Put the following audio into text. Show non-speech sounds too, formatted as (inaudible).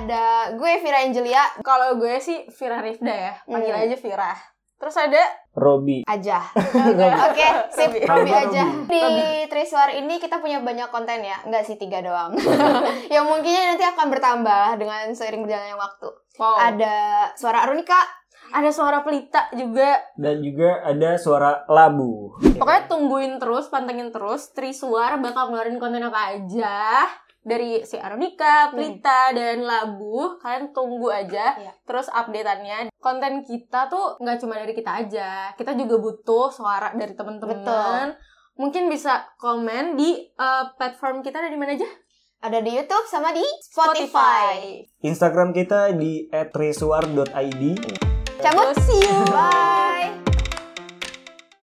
Ada gue Vira Angelia Kalau gue sih Vira Rifda ya, panggil Hmm. aja Vira. Terus ada Robi. aja. (laughs) Oke, sip, Robi. Aja. Di Triswar ini kita punya banyak konten ya, enggak sih tiga doang. (laughs) yang mungkinnya nanti akan bertambah dengan seiring berjalannya waktu. Wow. Ada suara Arunika, ada suara pelita juga. Dan juga ada suara labu. Pokoknya tungguin terus, pantengin terus. Triswar bakal ngeluarin konten apa aja dari si Aronika, Pelita, dan Labu. Kalian tunggu aja Iya. terus updateannya. Konten kita tuh nggak cuma dari kita aja. Kita juga butuh suara dari teman-teman. Mungkin bisa komen di eh, platform kita ada di mana aja? ada di YouTube sama di Spotify. Instagram kita di @triswar.id. Cabut. See you. Bye. (laughs)